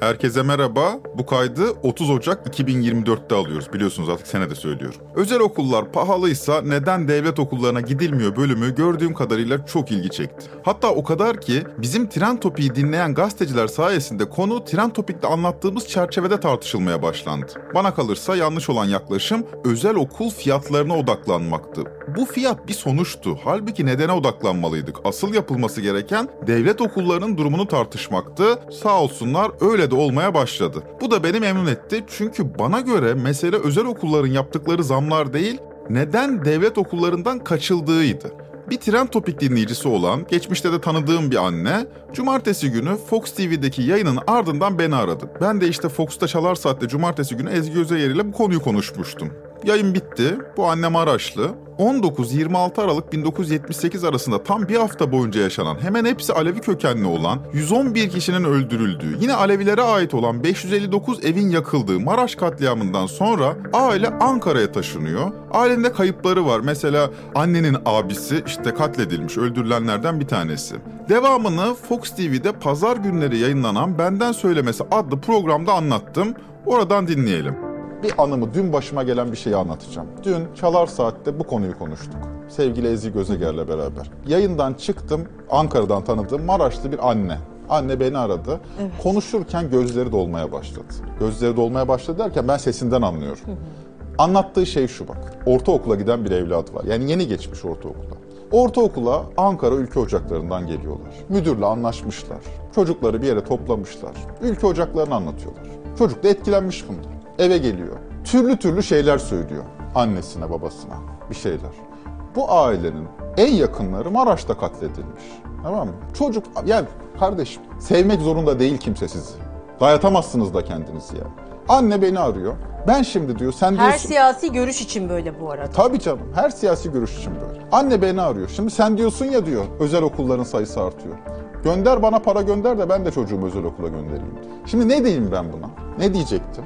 Herkese merhaba. Bu kaydı 30 Ocak 2024'te alıyoruz. Biliyorsunuz artık sene de söylüyorum. Özel okullar pahalıysa neden devlet okullarına gidilmiyor bölümü gördüğüm kadarıyla çok ilgi çekti. Hatta o kadar ki bizim Tren Topik'i dinleyen gazeteciler sayesinde konu Tren Topik'te anlattığımız çerçevede tartışılmaya başlandı. Bana kalırsa yanlış olan yaklaşım özel okul fiyatlarına odaklanmaktı. Bu fiyat bir sonuçtu. Halbuki nedene odaklanmalıydık. Asıl yapılması gereken devlet okullarının durumunu tartışmaktı. Sağ olsunlar öyle de olmaya başladı. Bu da beni memnun etti çünkü bana göre mesele özel okulların yaptıkları zamlar değil, neden devlet okullarından kaçıldığıydı. Bir tren topik dinleyicisi olan, geçmişte de tanıdığım bir anne, cumartesi günü Fox TV'deki yayının ardından beni aradı. Ben de işte Fox'ta Çalar Saat'te cumartesi günü Ezgi Özeyer ile bu konuyu konuşmuştum. Yayın bitti. Bu annem Araçlı. 19-26 Aralık 1978 arasında tam bir hafta boyunca yaşanan hemen hepsi Alevi kökenli olan 111 kişinin öldürüldüğü yine Alevilere ait olan 559 evin yakıldığı Maraş katliamından sonra aile Ankara'ya taşınıyor. Ailenin kayıpları var. Mesela annenin abisi işte katledilmiş öldürülenlerden bir tanesi. Devamını Fox TV'de pazar günleri yayınlanan Benden Söylemesi adlı programda anlattım. Oradan dinleyelim bir anımı, dün başıma gelen bir şeyi anlatacağım. Dün Çalar Saat'te bu konuyu konuştuk. Sevgili Ezgi Gözeger'le beraber. Yayından çıktım, Ankara'dan tanıdığım Maraşlı bir anne. Anne beni aradı. Evet. Konuşurken gözleri dolmaya başladı. Gözleri dolmaya başladı derken ben sesinden anlıyorum. Hı hı. Anlattığı şey şu bak. Ortaokula giden bir evlat var. Yani yeni geçmiş ortaokula. Ortaokula Ankara Ülke Ocakları'ndan geliyorlar. Müdürle anlaşmışlar. Çocukları bir yere toplamışlar. Ülke Ocakları'nı anlatıyorlar. Çocuk da etkilenmiş bundan eve geliyor. Türlü türlü şeyler söylüyor annesine babasına bir şeyler. Bu ailenin en yakınları Maraş'ta katledilmiş. Tamam mı? Çocuk yani kardeşim sevmek zorunda değil kimse sizi. Dayatamazsınız da kendinizi ya. Anne beni arıyor. Ben şimdi diyor sen Her diyorsun... siyasi görüş için böyle bu arada. Tabii canım. Her siyasi görüş için böyle. Anne beni arıyor. Şimdi sen diyorsun ya diyor özel okulların sayısı artıyor. Gönder bana para gönder de ben de çocuğumu özel okula göndereyim. Şimdi ne diyeyim ben buna? Ne diyecektim?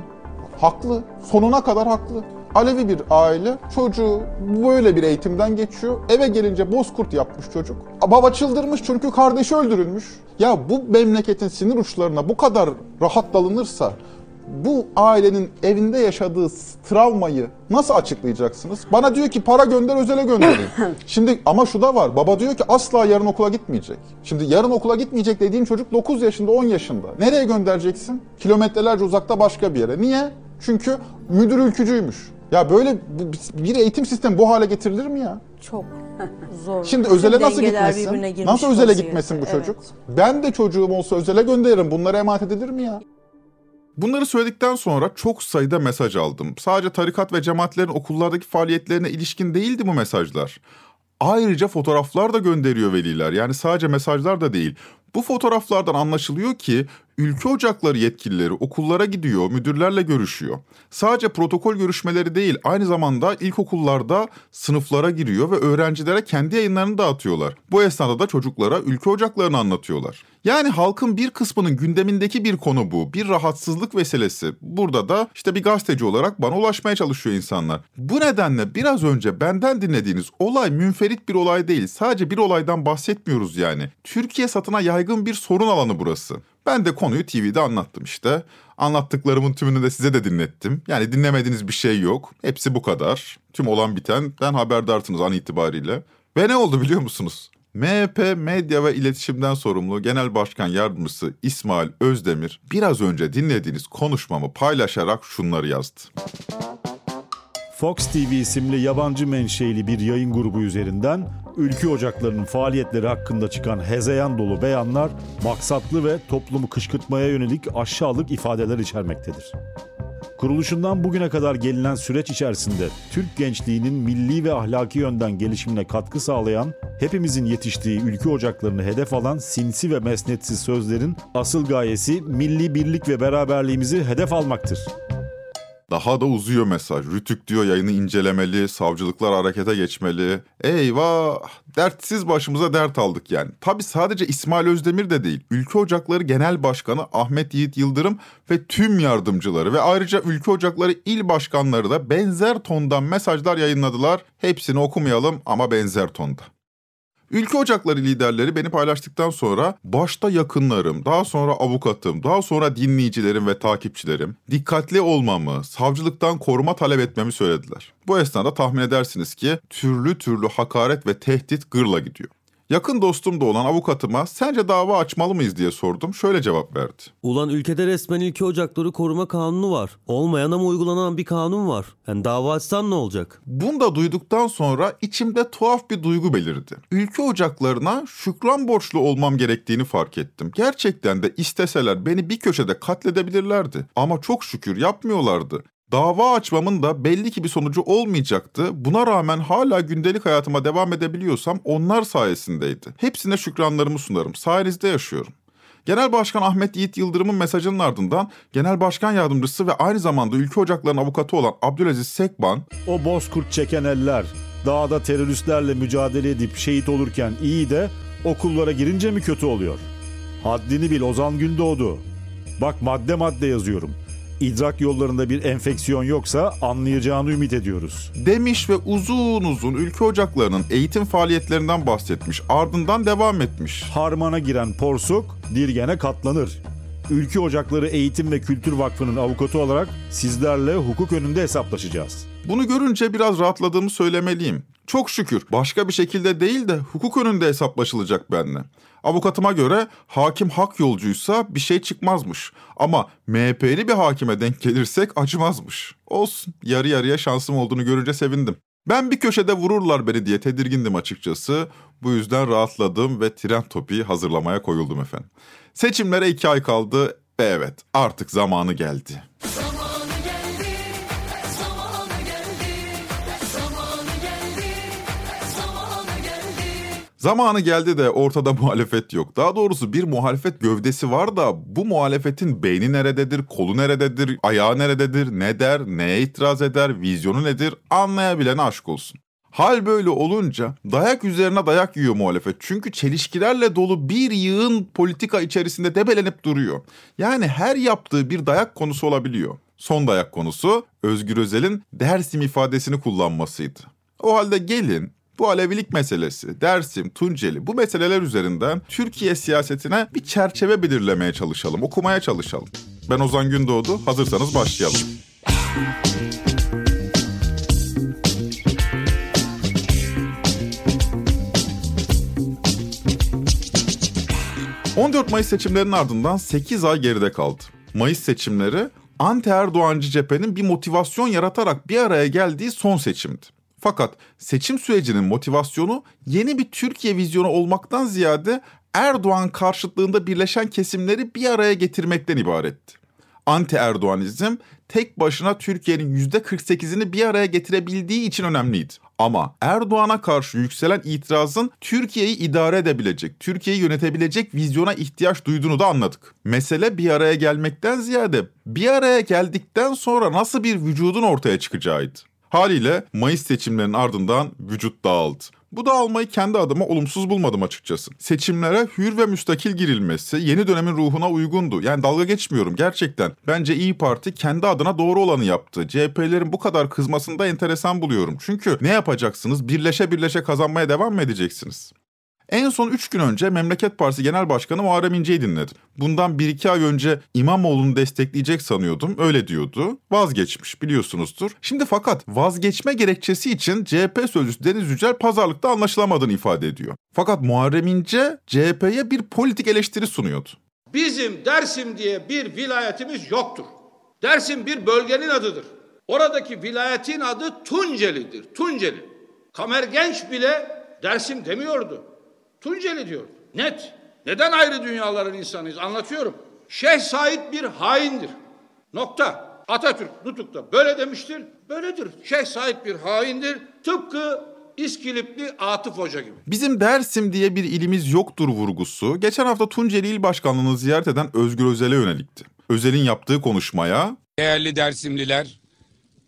Haklı. Sonuna kadar haklı. Alevi bir aile çocuğu böyle bir eğitimden geçiyor. Eve gelince bozkurt yapmış çocuk. Baba çıldırmış çünkü kardeşi öldürülmüş. Ya bu memleketin sinir uçlarına bu kadar rahat dalınırsa bu ailenin evinde yaşadığı travmayı nasıl açıklayacaksınız? Bana diyor ki para gönder özele göndereyim. Şimdi ama şu da var. Baba diyor ki asla yarın okula gitmeyecek. Şimdi yarın okula gitmeyecek dediğin çocuk 9 yaşında 10 yaşında. Nereye göndereceksin? Kilometrelerce uzakta başka bir yere. Niye? Çünkü müdür ülkücüymüş. Ya böyle bir eğitim sistemi bu hale getirilir mi ya? Çok zor. Şimdi özele nasıl gitmesin? Nasıl özele gitmesin bu çocuk? Evet. Ben de çocuğum olsa özele gönderirim. Bunlara emanet edilir mi ya? Bunları söyledikten sonra çok sayıda mesaj aldım. Sadece tarikat ve cemaatlerin okullardaki faaliyetlerine ilişkin değildi bu mesajlar. Ayrıca fotoğraflar da gönderiyor veliler. Yani sadece mesajlar da değil. Bu fotoğraflardan anlaşılıyor ki ülke ocakları yetkilileri okullara gidiyor, müdürlerle görüşüyor. Sadece protokol görüşmeleri değil, aynı zamanda ilkokullarda sınıflara giriyor ve öğrencilere kendi yayınlarını dağıtıyorlar. Bu esnada da çocuklara ülke ocaklarını anlatıyorlar. Yani halkın bir kısmının gündemindeki bir konu bu. Bir rahatsızlık vesilesi. Burada da işte bir gazeteci olarak bana ulaşmaya çalışıyor insanlar. Bu nedenle biraz önce benden dinlediğiniz olay münferit bir olay değil. Sadece bir olaydan bahsetmiyoruz yani. Türkiye satına yaygın bir sorun alanı burası. Ben de konuyu TV'de anlattım işte. Anlattıklarımın tümünü de size de dinlettim. Yani dinlemediğiniz bir şey yok. Hepsi bu kadar. Tüm olan bitenden haberdarsınız an itibariyle. Ve ne oldu biliyor musunuz? MHP Medya ve İletişimden sorumlu Genel Başkan Yardımcısı İsmail Özdemir biraz önce dinlediğiniz konuşmamı paylaşarak şunları yazdı. Fox TV isimli yabancı menşeili bir yayın grubu üzerinden ülke ocaklarının faaliyetleri hakkında çıkan hezeyan dolu beyanlar maksatlı ve toplumu kışkırtmaya yönelik aşağılık ifadeler içermektedir. Kuruluşundan bugüne kadar gelinen süreç içerisinde Türk gençliğinin milli ve ahlaki yönden gelişimine katkı sağlayan, hepimizin yetiştiği ülke ocaklarını hedef alan sinsi ve mesnetsiz sözlerin asıl gayesi milli birlik ve beraberliğimizi hedef almaktır. Daha da uzuyor mesaj. Rütük diyor yayını incelemeli, savcılıklar harekete geçmeli. Eyvah! Dertsiz başımıza dert aldık yani. Tabi sadece İsmail Özdemir de değil. Ülke Ocakları Genel Başkanı Ahmet Yiğit Yıldırım ve tüm yardımcıları ve ayrıca Ülke Ocakları il başkanları da benzer tondan mesajlar yayınladılar. Hepsini okumayalım ama benzer tonda. Ülke Ocakları liderleri beni paylaştıktan sonra başta yakınlarım, daha sonra avukatım, daha sonra dinleyicilerim ve takipçilerim dikkatli olmamı, savcılıktan koruma talep etmemi söylediler. Bu esnada tahmin edersiniz ki türlü türlü hakaret ve tehdit gırla gidiyor. Yakın dostum da olan avukatıma sence dava açmalı mıyız diye sordum. Şöyle cevap verdi. Ulan ülkede resmen ilki ocakları koruma kanunu var. Olmayan ama uygulanan bir kanun var. Yani dava açsan ne olacak? Bunu da duyduktan sonra içimde tuhaf bir duygu belirdi. Ülke ocaklarına şükran borçlu olmam gerektiğini fark ettim. Gerçekten de isteseler beni bir köşede katledebilirlerdi. Ama çok şükür yapmıyorlardı. Dava açmamın da belli ki bir sonucu olmayacaktı. Buna rağmen hala gündelik hayatıma devam edebiliyorsam onlar sayesindeydi. Hepsine şükranlarımı sunarım. Sayenizde yaşıyorum. Genel Başkan Ahmet Yiğit Yıldırım'ın mesajının ardından Genel Başkan Yardımcısı ve aynı zamanda Ülke Ocakları'nın avukatı olan Abdülaziz Sekban, O bozkurt çeken eller, dağda teröristlerle mücadele edip şehit olurken iyi de okullara girince mi kötü oluyor? Haddini bil Ozan Gündoğdu. Bak madde madde yazıyorum. İdrak yollarında bir enfeksiyon yoksa anlayacağını ümit ediyoruz. demiş ve uzun uzun Ülke Ocakları'nın eğitim faaliyetlerinden bahsetmiş. Ardından devam etmiş. Harmana giren porsuk dirgene katlanır. Ülke Ocakları Eğitim ve Kültür Vakfı'nın avukatı olarak sizlerle hukuk önünde hesaplaşacağız. Bunu görünce biraz rahatladığımı söylemeliyim. Çok şükür başka bir şekilde değil de hukuk önünde hesaplaşılacak benimle. Avukatıma göre hakim hak yolcuysa bir şey çıkmazmış. Ama MHP'li bir hakime denk gelirsek acımazmış. Olsun yarı yarıya şansım olduğunu görünce sevindim. Ben bir köşede vururlar beni diye tedirgindim açıkçası. Bu yüzden rahatladım ve tren topiği hazırlamaya koyuldum efendim. Seçimlere iki ay kaldı ve evet artık zamanı geldi. Zamanı geldi de ortada muhalefet yok. Daha doğrusu bir muhalefet gövdesi var da bu muhalefetin beyni nerededir, kolu nerededir, ayağı nerededir, ne der, neye itiraz eder, vizyonu nedir anlayabilene aşk olsun. Hal böyle olunca dayak üzerine dayak yiyor muhalefet. Çünkü çelişkilerle dolu bir yığın politika içerisinde debelenip duruyor. Yani her yaptığı bir dayak konusu olabiliyor. Son dayak konusu Özgür Özel'in Dersim ifadesini kullanmasıydı. O halde gelin bu Alevilik meselesi, Dersim, Tunceli bu meseleler üzerinden Türkiye siyasetine bir çerçeve belirlemeye çalışalım, okumaya çalışalım. Ben Ozan Gündoğdu, hazırsanız başlayalım. ...14 Mayıs seçimlerinin ardından 8 ay geride kaldı. Mayıs seçimleri anti Erdoğancı cephenin bir motivasyon yaratarak bir araya geldiği son seçimdi. Fakat seçim sürecinin motivasyonu yeni bir Türkiye vizyonu olmaktan ziyade Erdoğan karşıtlığında birleşen kesimleri bir araya getirmekten ibaretti. Anti Erdoğanizm tek başına Türkiye'nin %48'ini bir araya getirebildiği için önemliydi. Ama Erdoğan'a karşı yükselen itirazın Türkiye'yi idare edebilecek, Türkiye'yi yönetebilecek vizyona ihtiyaç duyduğunu da anladık. Mesele bir araya gelmekten ziyade bir araya geldikten sonra nasıl bir vücudun ortaya çıkacağıydı. Haliyle Mayıs seçimlerinin ardından vücut dağıldı. Bu dağılmayı kendi adıma olumsuz bulmadım açıkçası. Seçimlere hür ve müstakil girilmesi yeni dönemin ruhuna uygundu. Yani dalga geçmiyorum gerçekten. Bence İyi Parti kendi adına doğru olanı yaptı. CHP'lerin bu kadar kızmasını da enteresan buluyorum. Çünkü ne yapacaksınız? Birleşe birleşe kazanmaya devam mı edeceksiniz? En son 3 gün önce Memleket Partisi Genel Başkanı Muharrem İnce'yi dinledim. Bundan 1-2 ay önce İmamoğlu'nu destekleyecek sanıyordum. Öyle diyordu. Vazgeçmiş biliyorsunuzdur. Şimdi fakat vazgeçme gerekçesi için CHP sözcüsü Deniz Yücel pazarlıkta anlaşılamadığını ifade ediyor. Fakat Muharrem İnce CHP'ye bir politik eleştiri sunuyordu. Bizim Dersim diye bir vilayetimiz yoktur. Dersim bir bölgenin adıdır. Oradaki vilayetin adı Tunceli'dir. Tunceli. Kamer Genç bile Dersim demiyordu. Tunceli diyor. Net. Neden ayrı dünyaların insanıyız anlatıyorum. Şeyh Said bir haindir. Nokta. Atatürk Nutuk'ta böyle demiştir. Böyledir. Şeyh Said bir haindir. Tıpkı İskilipli Atıf Hoca gibi. Bizim Dersim diye bir ilimiz yoktur vurgusu geçen hafta Tunceli İl Başkanlığı'nı ziyaret eden Özgür Özel'e yönelikti. Özel'in yaptığı konuşmaya Değerli Dersimliler,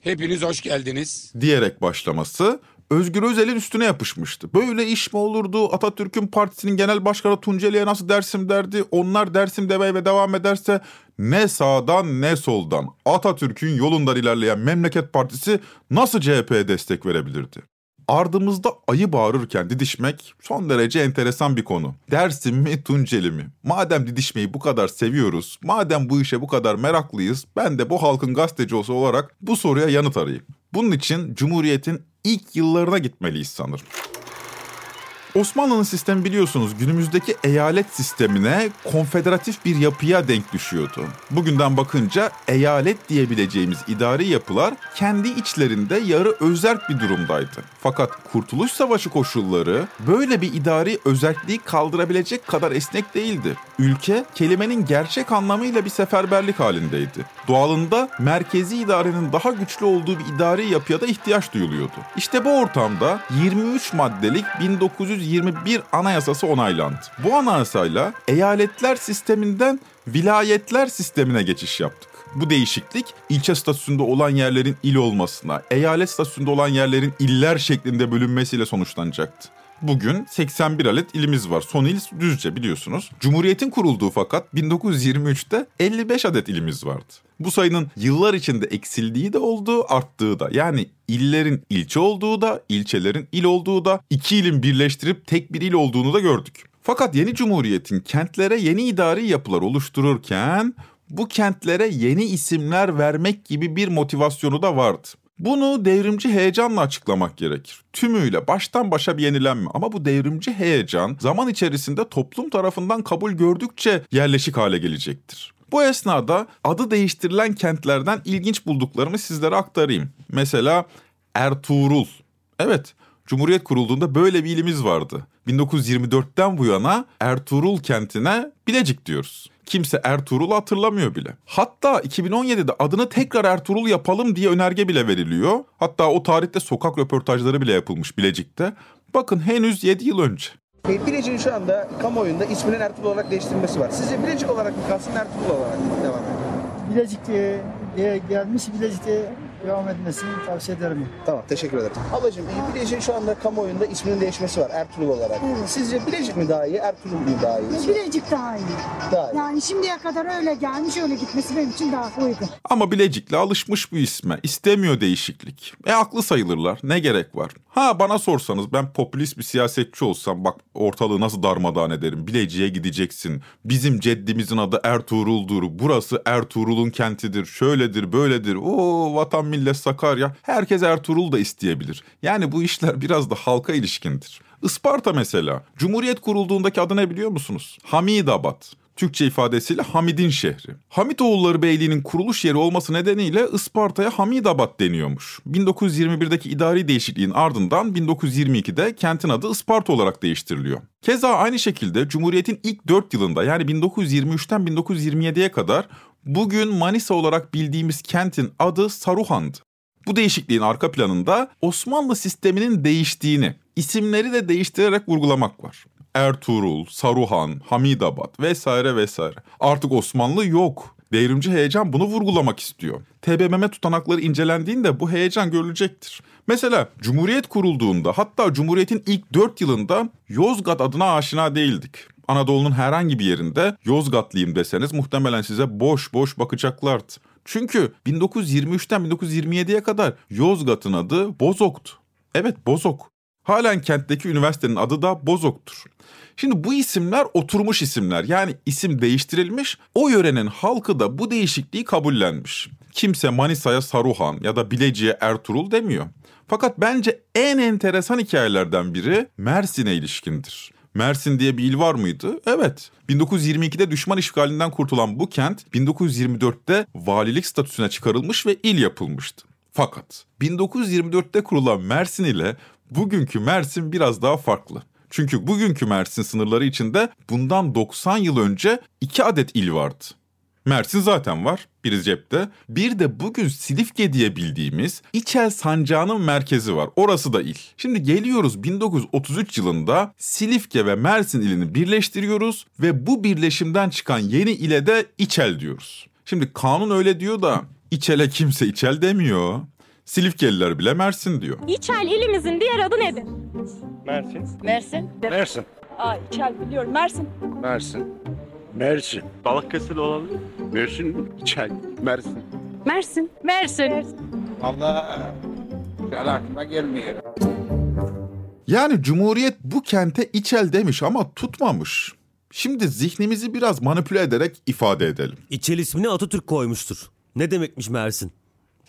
hepiniz hoş geldiniz. diyerek başlaması Özgür Özel'in üstüne yapışmıştı. Böyle iş mi olurdu? Atatürk'ün partisinin genel başkanı Tunceli'ye nasıl Dersim derdi? Onlar Dersim demeye ve devam ederse ne sağdan ne soldan Atatürk'ün yolundan ilerleyen Memleket Partisi nasıl CHP'ye destek verebilirdi? Ardımızda ayı bağırırken didişmek son derece enteresan bir konu. Dersim mi Tunceli mi? Madem didişmeyi bu kadar seviyoruz, madem bu işe bu kadar meraklıyız, ben de bu halkın gazetecisi olarak bu soruya yanıt arayayım. Bunun için Cumhuriyet'in ilk yıllarına gitmeliyiz sanırım. Osmanlı'nın sistemi biliyorsunuz günümüzdeki eyalet sistemine konfederatif bir yapıya denk düşüyordu. Bugünden bakınca eyalet diyebileceğimiz idari yapılar kendi içlerinde yarı özerk bir durumdaydı. Fakat Kurtuluş Savaşı koşulları böyle bir idari özerkliği kaldırabilecek kadar esnek değildi. Ülke kelimenin gerçek anlamıyla bir seferberlik halindeydi. Doğalında merkezi idarenin daha güçlü olduğu bir idari yapıya da ihtiyaç duyuluyordu. İşte bu ortamda 23 maddelik 1921 anayasası onaylandı. Bu anayasayla eyaletler sisteminden vilayetler sistemine geçiş yaptık. Bu değişiklik ilçe statüsünde olan yerlerin il olmasına, eyalet statüsünde olan yerlerin iller şeklinde bölünmesiyle sonuçlanacaktı. Bugün 81 adet ilimiz var. Son il Düzce biliyorsunuz. Cumhuriyetin kurulduğu fakat 1923'te 55 adet ilimiz vardı. Bu sayının yıllar içinde eksildiği de oldu, arttığı da. Yani illerin ilçe olduğu da, ilçelerin il olduğu da, iki ilin birleştirip tek bir il olduğunu da gördük. Fakat yeni cumhuriyetin kentlere yeni idari yapılar oluştururken bu kentlere yeni isimler vermek gibi bir motivasyonu da vardı. Bunu devrimci heyecanla açıklamak gerekir. Tümüyle baştan başa bir yenilenme ama bu devrimci heyecan zaman içerisinde toplum tarafından kabul gördükçe yerleşik hale gelecektir. Bu esnada adı değiştirilen kentlerden ilginç bulduklarımı sizlere aktarayım. Mesela Ertuğrul. Evet, Cumhuriyet kurulduğunda böyle bir ilimiz vardı. 1924'ten bu yana Ertuğrul kentine Bilecik diyoruz. Kimse Ertuğrul'u hatırlamıyor bile. Hatta 2017'de adını tekrar Ertuğrul yapalım diye önerge bile veriliyor. Hatta o tarihte sokak röportajları bile yapılmış Bilecik'te. Bakın henüz 7 yıl önce. E, Bilecik'in şu anda kamuoyunda isminin Ertuğrul olarak değiştirilmesi var. Sizce Bilecik olarak mı kalsın Ertuğrul olarak mı devam ediyor? Bilecik e, gelmiş Bilecik'te devam etmesini tavsiye ederim. Tamam teşekkür ederim. Ablacığım e, Bilecik'in şu anda kamuoyunda isminin değişmesi var Ertuğrul olarak. Sizce Bilecik mi daha iyi Ertuğrul mu daha iyi? Bilecik daha iyi. Daha iyi. Yani şimdiye kadar öyle gelmiş öyle gitmesi benim için daha uygun. Ama Bilecik'le alışmış bu isme. İstemiyor değişiklik. E haklı sayılırlar. Ne gerek var? Ha bana sorsanız ben popülist bir siyasetçi olsam bak ortalığı nasıl darmadağın ederim. Bilecik'e gideceksin. Bizim ceddimizin adı Ertuğrul'dur. Burası Ertuğrul'un kentidir. Şöyledir böyledir. O vatan millet Sakarya. Herkes Ertuğrul da isteyebilir. Yani bu işler biraz da halka ilişkindir. Isparta mesela. Cumhuriyet kurulduğundaki adı ne biliyor musunuz? Hamidabad. Türkçe ifadesiyle Hamid'in şehri. Hamitoğulları Beyliği'nin kuruluş yeri olması nedeniyle Isparta'ya Hamidabad deniyormuş. 1921'deki idari değişikliğin ardından 1922'de kentin adı Isparta olarak değiştiriliyor. Keza aynı şekilde Cumhuriyet'in ilk 4 yılında yani 1923'ten 1927'ye kadar bugün Manisa olarak bildiğimiz kentin adı Saruhan'dı. Bu değişikliğin arka planında Osmanlı sisteminin değiştiğini, isimleri de değiştirerek vurgulamak var. Ertuğrul, Saruhan, Hamidabad vesaire vesaire. Artık Osmanlı yok. Devrimci heyecan bunu vurgulamak istiyor. TBMM tutanakları incelendiğinde bu heyecan görülecektir. Mesela Cumhuriyet kurulduğunda hatta Cumhuriyet'in ilk 4 yılında Yozgat adına aşina değildik. Anadolu'nun herhangi bir yerinde Yozgatlıyım deseniz muhtemelen size boş boş bakacaklardı. Çünkü 1923'ten 1927'ye kadar Yozgat'ın adı Bozok'tu. Evet Bozok. Halen kentteki üniversitenin adı da Bozok'tur. Şimdi bu isimler oturmuş isimler. Yani isim değiştirilmiş. O yörenin halkı da bu değişikliği kabullenmiş. Kimse Manisa'ya Saruhan ya da Bilecik'e Ertuğrul demiyor. Fakat bence en enteresan hikayelerden biri Mersin'e ilişkindir. Mersin diye bir il var mıydı? Evet. 1922'de düşman işgalinden kurtulan bu kent 1924'te valilik statüsüne çıkarılmış ve il yapılmıştı. Fakat 1924'te kurulan Mersin ile bugünkü Mersin biraz daha farklı. Çünkü bugünkü Mersin sınırları içinde bundan 90 yıl önce iki adet il vardı. Mersin zaten var. Biri cepte. Bir de bugün Silifke diye bildiğimiz İçel Sancağı'nın merkezi var. Orası da il. Şimdi geliyoruz 1933 yılında Silifke ve Mersin ilini birleştiriyoruz ve bu birleşimden çıkan yeni ile de İçel diyoruz. Şimdi kanun öyle diyor da İçel'e kimse İçel demiyor. Silifkeliler bile Mersin diyor. İçel ilimizin diğer adı nedir? Mersin. Mersin. Mersin. Aa İçel biliyorum. Mersin. Mersin. Mersin. Balıkesir olabilir. Mersin, İçel, Mersin. Mersin. Mersin. Allah aklıma gelmiyor. Yani Cumhuriyet bu kente İçel demiş ama tutmamış. Şimdi zihnimizi biraz manipüle ederek ifade edelim. İçel ismini Atatürk koymuştur. Ne demekmiş Mersin?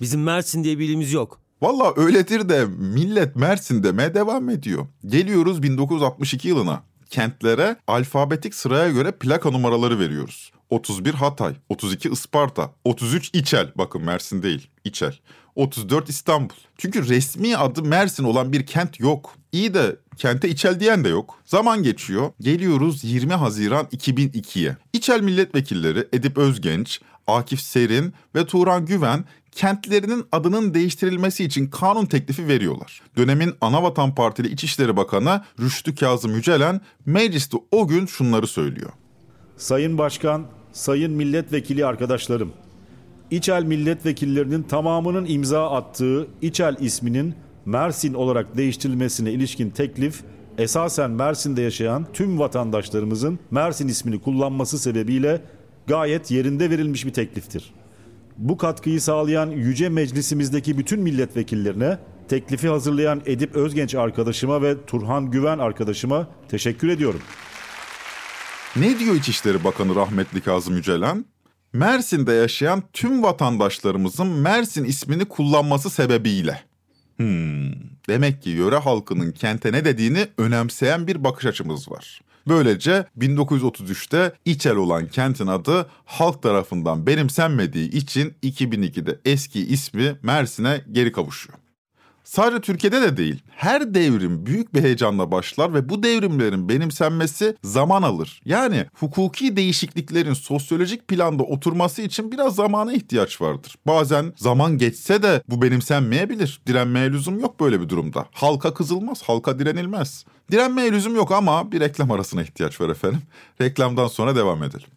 Bizim Mersin diye bir ilimiz yok. Valla öyledir de millet Mersin demeye devam ediyor. Geliyoruz 1962 yılına. Kentlere alfabetik sıraya göre plaka numaraları veriyoruz. 31 Hatay, 32 Isparta, 33 İçel. Bakın Mersin değil, İçel. 34 İstanbul. Çünkü resmi adı Mersin olan bir kent yok. İyi de kente İçel diyen de yok. Zaman geçiyor. Geliyoruz 20 Haziran 2002'ye. İçel milletvekilleri Edip Özgenç, Akif Serin ve Turan Güven kentlerinin adının değiştirilmesi için kanun teklifi veriyorlar. Dönemin Anavatan Partili İçişleri Bakanı Rüştü Kazım Yücelen mecliste o gün şunları söylüyor. Sayın Başkan, sayın milletvekili arkadaşlarım. İçel milletvekillerinin tamamının imza attığı İçel isminin Mersin olarak değiştirilmesine ilişkin teklif esasen Mersin'de yaşayan tüm vatandaşlarımızın Mersin ismini kullanması sebebiyle gayet yerinde verilmiş bir tekliftir. Bu katkıyı sağlayan yüce meclisimizdeki bütün milletvekillerine, teklifi hazırlayan Edip Özgenç arkadaşıma ve Turhan Güven arkadaşıma teşekkür ediyorum. Ne diyor İçişleri Bakanı rahmetli Kazım Yücelen? Mersin'de yaşayan tüm vatandaşlarımızın Mersin ismini kullanması sebebiyle. Hmm, demek ki yöre halkının kente ne dediğini önemseyen bir bakış açımız var. Böylece 1933'te İçel olan kentin adı halk tarafından benimsenmediği için 2002'de eski ismi Mersin'e geri kavuşuyor. Sadece Türkiye'de de değil, her devrim büyük bir heyecanla başlar ve bu devrimlerin benimsenmesi zaman alır. Yani hukuki değişikliklerin sosyolojik planda oturması için biraz zamana ihtiyaç vardır. Bazen zaman geçse de bu benimsenmeyebilir. Direnmeye lüzum yok böyle bir durumda. Halka kızılmaz, halka direnilmez. Direnmeye lüzum yok ama bir reklam arasına ihtiyaç var efendim. Reklamdan sonra devam edelim.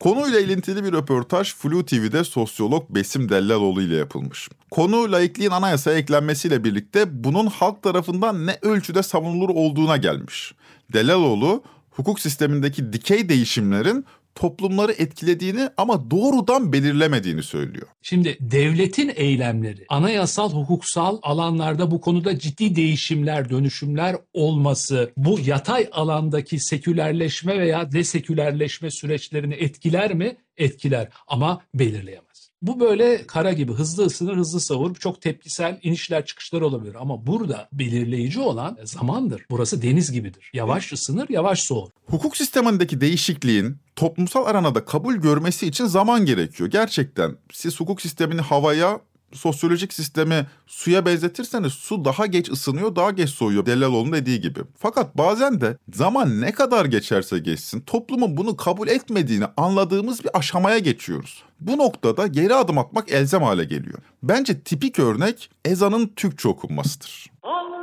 Konuyla ilintili bir röportaj Flu TV'de sosyolog Besim Dellaloğlu ile yapılmış. Konu laikliğin anayasaya eklenmesiyle birlikte bunun halk tarafından ne ölçüde savunulur olduğuna gelmiş. Dellaloğlu, hukuk sistemindeki dikey değişimlerin toplumları etkilediğini ama doğrudan belirlemediğini söylüyor. Şimdi devletin eylemleri anayasal hukuksal alanlarda bu konuda ciddi değişimler, dönüşümler olması bu yatay alandaki sekülerleşme veya desekülerleşme süreçlerini etkiler mi? Etkiler ama belirleyemez. Bu böyle kara gibi hızlı ısınır hızlı savur çok tepkisel inişler çıkışlar olabilir ama burada belirleyici olan zamandır. Burası deniz gibidir. Yavaş ısınır yavaş soğur. Hukuk sistemindeki değişikliğin toplumsal aranada kabul görmesi için zaman gerekiyor. Gerçekten siz hukuk sistemini havaya sosyolojik sistemi suya benzetirseniz su daha geç ısınıyor, daha geç soğuyor Delaloğlu'nun dediği gibi. Fakat bazen de zaman ne kadar geçerse geçsin toplumun bunu kabul etmediğini anladığımız bir aşamaya geçiyoruz. Bu noktada geri adım atmak elzem hale geliyor. Bence tipik örnek ezanın Türkçe okunmasıdır. Allah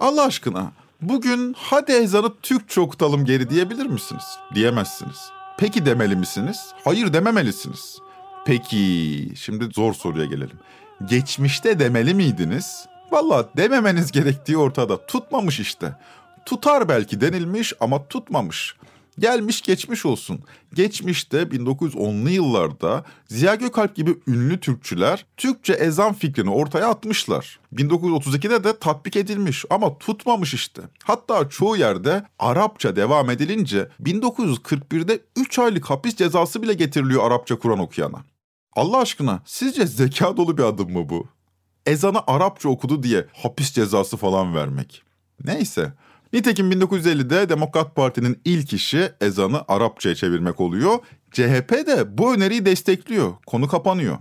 aşkına bugün hadi ezanı Türkçe okutalım geri diyebilir misiniz? Diyemezsiniz. Peki demeli misiniz? Hayır dememelisiniz. Peki şimdi zor soruya gelelim. Geçmişte demeli miydiniz? Valla dememeniz gerektiği ortada. Tutmamış işte. Tutar belki denilmiş ama tutmamış. Gelmiş geçmiş olsun. Geçmişte 1910'lu yıllarda Ziya Gökalp gibi ünlü Türkçüler Türkçe ezan fikrini ortaya atmışlar. 1932'de de tatbik edilmiş ama tutmamış işte. Hatta çoğu yerde Arapça devam edilince 1941'de 3 aylık hapis cezası bile getiriliyor Arapça Kur'an okuyana. Allah aşkına sizce zeka dolu bir adım mı bu? Ezanı Arapça okudu diye hapis cezası falan vermek. Neyse. Nitekim 1950'de Demokrat Parti'nin ilk işi ezanı Arapçaya çevirmek oluyor. CHP de bu öneriyi destekliyor. Konu kapanıyor.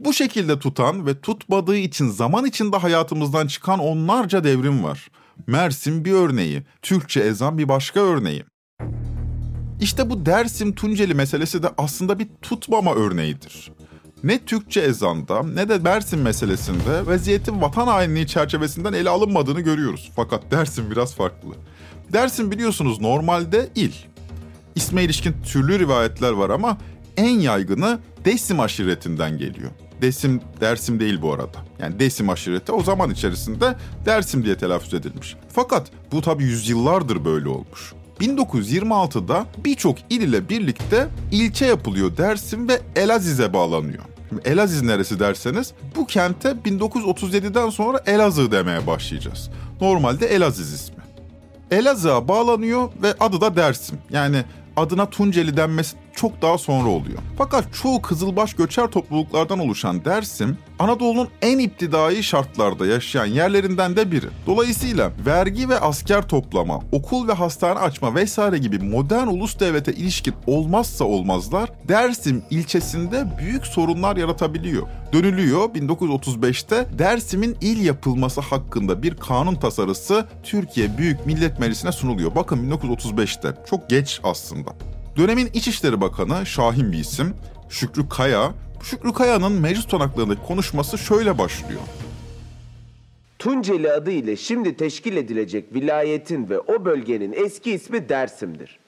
Bu şekilde tutan ve tutmadığı için zaman içinde hayatımızdan çıkan onlarca devrim var. Mersin bir örneği, Türkçe ezan bir başka örneği. İşte bu Dersim Tunceli meselesi de aslında bir tutmama örneğidir. Ne Türkçe ezanda ne de Dersim meselesinde vaziyetin vatan hainliği çerçevesinden ele alınmadığını görüyoruz. Fakat Dersim biraz farklı. Dersim biliyorsunuz normalde il. İsme ilişkin türlü rivayetler var ama en yaygını Desim aşiretinden geliyor. Desim Dersim değil bu arada. Yani Desim aşireti o zaman içerisinde Dersim diye telaffuz edilmiş. Fakat bu tabi yüzyıllardır böyle olmuş. 1926'da birçok il ile birlikte ilçe yapılıyor Dersim ve Elaziz'e bağlanıyor. Elaziz neresi derseniz bu kente 1937'den sonra Elazığ demeye başlayacağız. Normalde Elaziz ismi. Elazığ'a bağlanıyor ve adı da Dersim. Yani adına Tunceli denmesi çok daha sonra oluyor. Fakat çoğu Kızılbaş göçer topluluklardan oluşan Dersim, Anadolu'nun en iptidai şartlarda yaşayan yerlerinden de biri. Dolayısıyla vergi ve asker toplama, okul ve hastane açma vesaire gibi modern ulus devlete ilişkin olmazsa olmazlar Dersim ilçesinde büyük sorunlar yaratabiliyor. Dönülüyor 1935'te Dersim'in il yapılması hakkında bir kanun tasarısı Türkiye Büyük Millet Meclisi'ne sunuluyor. Bakın 1935'te çok geç aslında. Dönemin İçişleri Bakanı Şahin bir isim, Şükrü Kaya, Şükrü Kaya'nın meclis tutanaklarındaki konuşması şöyle başlıyor. Tunceli adı ile şimdi teşkil edilecek vilayetin ve o bölgenin eski ismi Dersim'dir.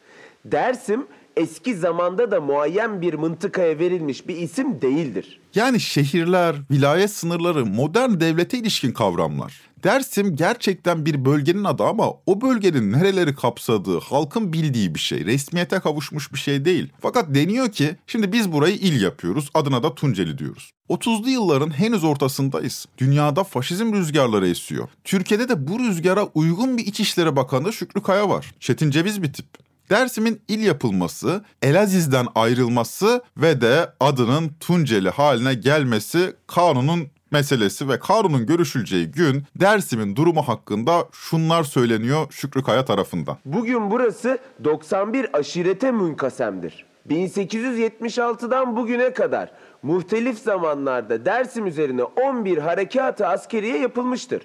Dersim eski zamanda da muayyen bir mıntıkaya verilmiş bir isim değildir. Yani şehirler, vilayet sınırları modern devlete ilişkin kavramlar. Dersim gerçekten bir bölgenin adı ama o bölgenin nereleri kapsadığı, halkın bildiği bir şey. Resmiyete kavuşmuş bir şey değil. Fakat deniyor ki şimdi biz burayı il yapıyoruz, adına da Tunceli diyoruz. 30'lu yılların henüz ortasındayız. Dünyada faşizm rüzgarları esiyor. Türkiye'de de bu rüzgara uygun bir İçişleri Bakanı Şükrü Kaya var. Çetin Ceviz bir tip. Dersim'in il yapılması, Elaziz'den ayrılması ve de adının Tunceli haline gelmesi kanunun meselesi ve kanunun görüşüleceği gün Dersim'in durumu hakkında şunlar söyleniyor Şükrü Kaya tarafından. Bugün burası 91 aşirete münkasemdir. 1876'dan bugüne kadar muhtelif zamanlarda Dersim üzerine 11 harekatı askeriye yapılmıştır.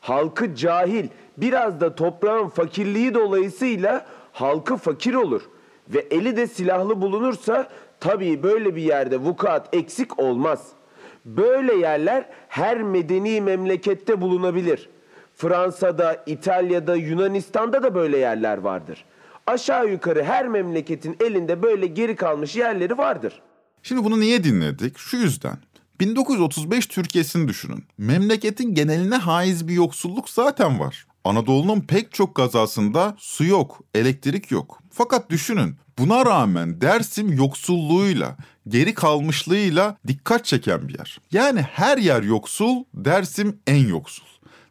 Halkı cahil, biraz da toprağın fakirliği dolayısıyla halkı fakir olur ve eli de silahlı bulunursa tabii böyle bir yerde vukuat eksik olmaz. Böyle yerler her medeni memlekette bulunabilir. Fransa'da, İtalya'da, Yunanistan'da da böyle yerler vardır. Aşağı yukarı her memleketin elinde böyle geri kalmış yerleri vardır. Şimdi bunu niye dinledik? Şu yüzden. 1935 Türkiye'sini düşünün. Memleketin geneline haiz bir yoksulluk zaten var. Anadolu'nun pek çok kazasında su yok, elektrik yok. Fakat düşünün buna rağmen Dersim yoksulluğuyla, geri kalmışlığıyla dikkat çeken bir yer. Yani her yer yoksul, Dersim en yoksul.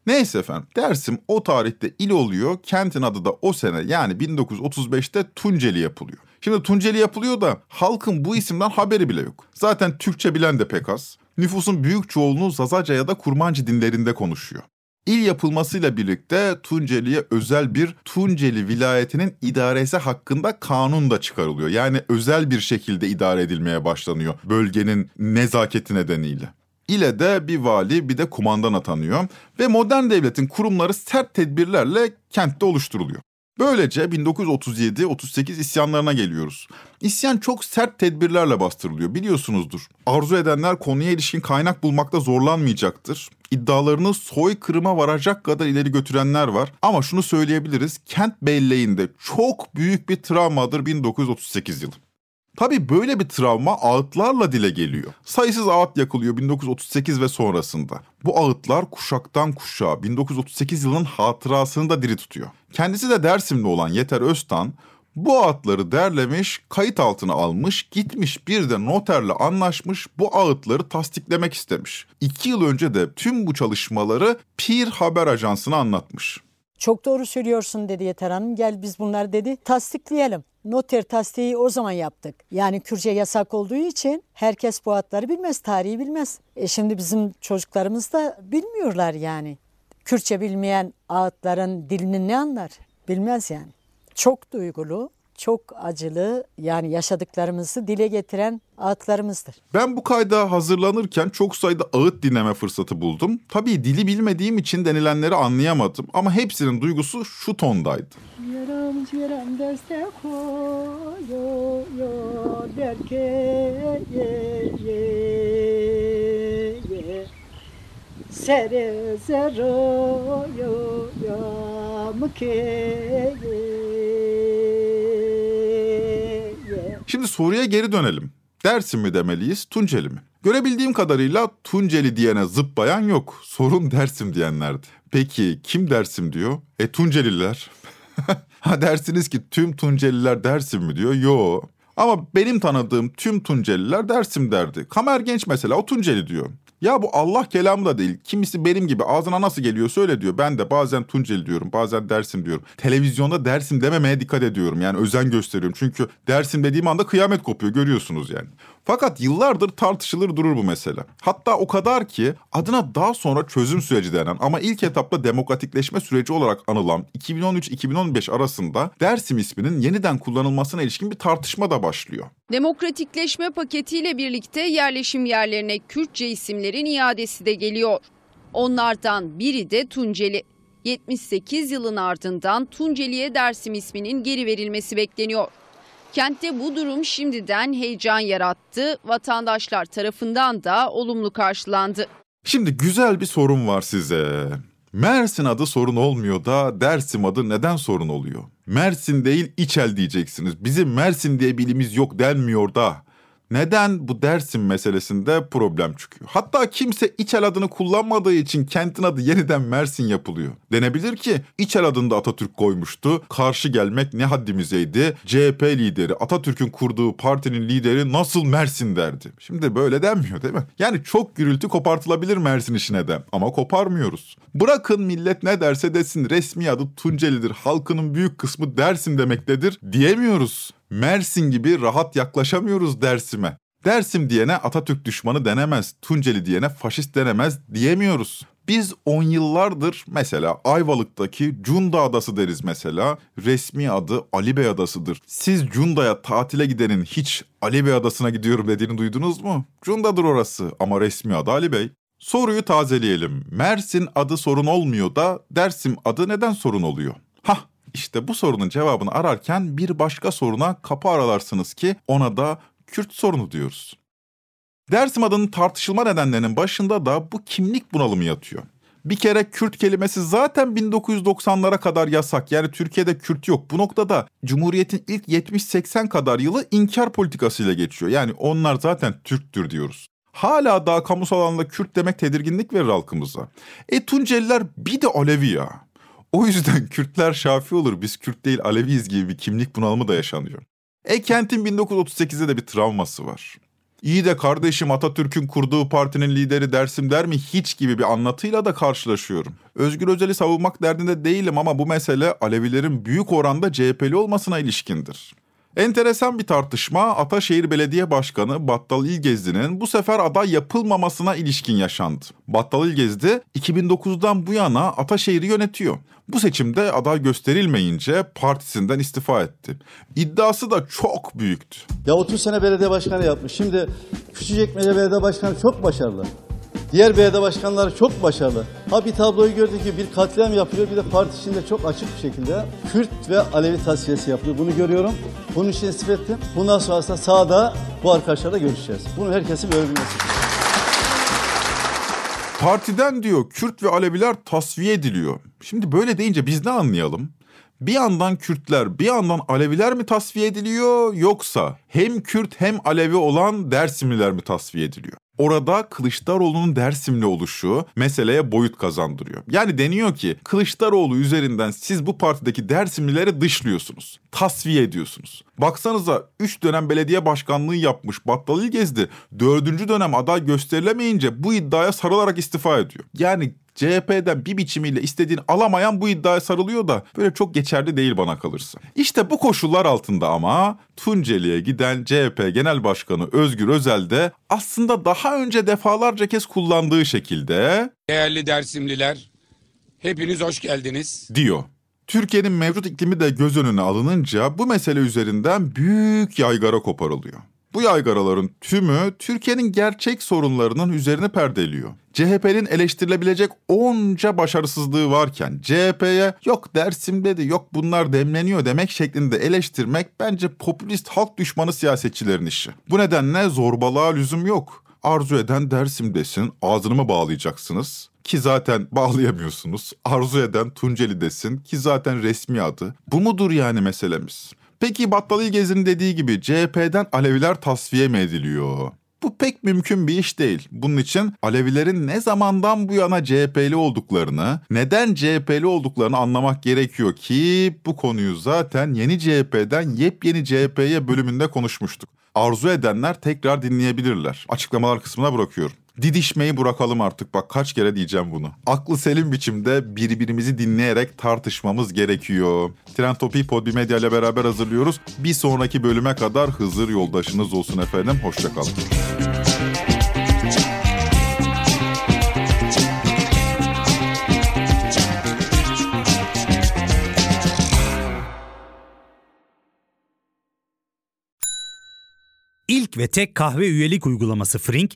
Neyse efendim Dersim o tarihte il oluyor. Kentin adı da o sene yani 1935'te Tunceli yapılıyor. Şimdi Tunceli yapılıyor da halkın bu isimden haberi bile yok. Zaten Türkçe bilen de pek az. Nüfusun büyük çoğunluğu Zazaca ya da Kurmancı dinlerinde konuşuyor. İl yapılmasıyla birlikte Tunceli'ye özel bir Tunceli vilayetinin idaresi hakkında kanun da çıkarılıyor. Yani özel bir şekilde idare edilmeye başlanıyor bölgenin nezaketi nedeniyle. İle de bir vali bir de kumandan atanıyor ve modern devletin kurumları sert tedbirlerle kentte oluşturuluyor. Böylece 1937-38 isyanlarına geliyoruz. İsyan çok sert tedbirlerle bastırılıyor biliyorsunuzdur. Arzu edenler konuya ilişkin kaynak bulmakta zorlanmayacaktır. İddialarını soykırıma varacak kadar ileri götürenler var. Ama şunu söyleyebiliriz, kent belleğinde çok büyük bir travmadır 1938 yılı. Tabi böyle bir travma ağıtlarla dile geliyor. Sayısız ağıt yakılıyor 1938 ve sonrasında. Bu ağıtlar kuşaktan kuşağa 1938 yılının hatırasını da diri tutuyor. Kendisi de Dersimli olan Yeter Öztan bu ağıtları derlemiş, kayıt altına almış, gitmiş bir de noterle anlaşmış bu ağıtları tasdiklemek istemiş. İki yıl önce de tüm bu çalışmaları Pir Haber Ajansı'na anlatmış. Çok doğru söylüyorsun dedi Yeter Hanım. Gel biz bunları dedi tasdikleyelim. Noter tasdiği o zaman yaptık. Yani Kürtçe yasak olduğu için herkes bu adları bilmez, tarihi bilmez. E şimdi bizim çocuklarımız da bilmiyorlar yani. Kürtçe bilmeyen ağıtların dilini ne anlar? Bilmez yani. Çok duygulu, çok acılı yani yaşadıklarımızı dile getiren ağıtlarımızdır. Ben bu kayda hazırlanırken çok sayıda ağıt dinleme fırsatı buldum. Tabii dili bilmediğim için denilenleri anlayamadım ama hepsinin duygusu şu tondaydı. Yaram yaram deste koyuyor derke ye ye ye Sere zero yo yo mke Şimdi soruya geri dönelim. Dersim mi demeliyiz, Tunceli mi? Görebildiğim kadarıyla Tunceli diyene zıplayan yok. Sorun Dersim diyenlerdi. Peki kim Dersim diyor? E Tunceliler. ha dersiniz ki tüm Tunceliler Dersim mi diyor? Yo. Ama benim tanıdığım tüm Tunceliler Dersim derdi. Kamer Genç mesela o Tunceli diyor. Ya bu Allah kelamı da değil. Kimisi benim gibi ağzına nasıl geliyor söyle diyor. Ben de bazen Tunceli diyorum, bazen Dersim diyorum. Televizyonda Dersim dememeye dikkat ediyorum. Yani özen gösteriyorum. Çünkü Dersim dediğim anda kıyamet kopuyor görüyorsunuz yani. Fakat yıllardır tartışılır durur bu mesele. Hatta o kadar ki adına daha sonra çözüm süreci denen ama ilk etapta demokratikleşme süreci olarak anılan 2013-2015 arasında Dersim isminin yeniden kullanılmasına ilişkin bir tartışma da başlıyor. Demokratikleşme paketiyle birlikte yerleşim yerlerine Kürtçe isimlerin iadesi de geliyor. Onlardan biri de Tunceli. 78 yılın ardından Tunceli'ye Dersim isminin geri verilmesi bekleniyor. Kentte bu durum şimdiden heyecan yarattı. Vatandaşlar tarafından da olumlu karşılandı. Şimdi güzel bir sorun var size. Mersin adı sorun olmuyor da Dersim adı neden sorun oluyor? Mersin değil İçel diyeceksiniz. Bizim Mersin diye bilimiz yok denmiyor da. Neden bu Dersim meselesinde problem çıkıyor? Hatta kimse İçel adını kullanmadığı için kentin adı yeniden Mersin yapılıyor. Denebilir ki İçel adını da Atatürk koymuştu. Karşı gelmek ne haddimizeydi. CHP lideri Atatürk'ün kurduğu partinin lideri nasıl Mersin derdi. Şimdi böyle denmiyor değil mi? Yani çok gürültü kopartılabilir Mersin işine de ama koparmıyoruz. Bırakın millet ne derse desin resmi adı Tunceli'dir. Halkının büyük kısmı Dersim demektedir diyemiyoruz. Mersin gibi rahat yaklaşamıyoruz Dersim'e. Dersim diyene Atatürk düşmanı denemez, Tunceli diyene faşist denemez diyemiyoruz. Biz on yıllardır mesela Ayvalık'taki Cunda Adası deriz mesela. Resmi adı Ali Bey Adası'dır. Siz Cunda'ya tatile gidenin hiç Ali Bey Adası'na gidiyorum dediğini duydunuz mu? Cunda'dır orası ama resmi adı Ali Bey. Soruyu tazeleyelim. Mersin adı sorun olmuyor da Dersim adı neden sorun oluyor? İşte bu sorunun cevabını ararken bir başka soruna kapı aralarsınız ki ona da Kürt sorunu diyoruz. Dersim adının tartışılma nedenlerinin başında da bu kimlik bunalımı yatıyor. Bir kere Kürt kelimesi zaten 1990'lara kadar yasak. Yani Türkiye'de Kürt yok. Bu noktada Cumhuriyet'in ilk 70-80 kadar yılı inkar politikasıyla geçiyor. Yani onlar zaten Türktür diyoruz. Hala daha kamusal alanda Kürt demek tedirginlik verir halkımıza. E Tunceliler bir de Alevi ya. O yüzden Kürtler Şafi olur, biz Kürt değil Aleviyiz gibi bir kimlik bunalımı da yaşanıyor. E kentin 1938'de de bir travması var. İyi de kardeşim Atatürk'ün kurduğu partinin lideri Dersim der mi hiç gibi bir anlatıyla da karşılaşıyorum. Özgür Özel'i savunmak derdinde değilim ama bu mesele Alevilerin büyük oranda CHP'li olmasına ilişkindir. Enteresan bir tartışma Ataşehir Belediye Başkanı Battal İlgezdi'nin bu sefer aday yapılmamasına ilişkin yaşandı. Battal İlgezdi 2009'dan bu yana Ataşehir'i yönetiyor. Bu seçimde aday gösterilmeyince partisinden istifa etti. İddiası da çok büyüktü. Ya 30 sene belediye başkanı yapmış. Şimdi Küçücekmece Belediye Başkanı çok başarılı. Diğer belediye başkanları çok başarılı. Ha bir tabloyu gördük ki bir katliam yapılıyor bir de parti içinde çok açık bir şekilde Kürt ve Alevi tasfiyesi yapılıyor. Bunu görüyorum. Bunun için istif ettim. Bundan sonrasında sahada bu arkadaşlarla görüşeceğiz. Bunu herkesin böyle bilmesi. Partiden diyor Kürt ve Aleviler tasfiye ediliyor. Şimdi böyle deyince biz ne anlayalım? Bir yandan Kürtler, bir yandan Aleviler mi tasfiye ediliyor yoksa hem Kürt hem Alevi olan Dersimliler mi tasfiye ediliyor? Orada Kılıçdaroğlu'nun Dersimli oluşu meseleye boyut kazandırıyor. Yani deniyor ki Kılıçdaroğlu üzerinden siz bu partideki Dersimlileri dışlıyorsunuz. Tasfiye ediyorsunuz. Baksanıza 3 dönem belediye başkanlığı yapmış Battal İlgezdi 4. dönem aday gösterilemeyince bu iddiaya sarılarak istifa ediyor. Yani CHP'den bir biçimiyle istediğini alamayan bu iddiaya sarılıyor da böyle çok geçerli değil bana kalırsa. İşte bu koşullar altında ama Tunceli'ye giden CHP Genel Başkanı Özgür Özel de aslında daha önce defalarca kez kullandığı şekilde Değerli Dersimliler, hepiniz hoş geldiniz. diyor. Türkiye'nin mevcut iklimi de göz önüne alınınca bu mesele üzerinden büyük yaygara koparılıyor. Bu yaygaraların tümü Türkiye'nin gerçek sorunlarının üzerine perdeliyor. CHP'nin eleştirilebilecek onca başarısızlığı varken CHP'ye yok Dersim'de de yok bunlar demleniyor demek şeklinde eleştirmek bence popülist halk düşmanı siyasetçilerin işi. Bu nedenle zorbalığa lüzum yok. Arzu eden Dersim desin, ağzını mı bağlayacaksınız? Ki zaten bağlayamıyorsunuz. Arzu eden Tunceli desin ki zaten resmi adı. Bu mudur yani meselemiz? Peki Battal İlgez'in dediği gibi CHP'den Aleviler tasfiye mi ediliyor? Bu pek mümkün bir iş değil. Bunun için Alevilerin ne zamandan bu yana CHP'li olduklarını, neden CHP'li olduklarını anlamak gerekiyor ki bu konuyu zaten yeni CHP'den yepyeni CHP'ye bölümünde konuşmuştuk. Arzu edenler tekrar dinleyebilirler. Açıklamalar kısmına bırakıyorum. Didişmeyi bırakalım artık bak kaç kere diyeceğim bunu. Aklı selim biçimde birbirimizi dinleyerek tartışmamız gerekiyor. Trend Topi'yi Podbi Medya ile beraber hazırlıyoruz. Bir sonraki bölüme kadar Hızır yoldaşınız olsun efendim. Hoşçakalın. İlk ve tek kahve üyelik uygulaması Frink,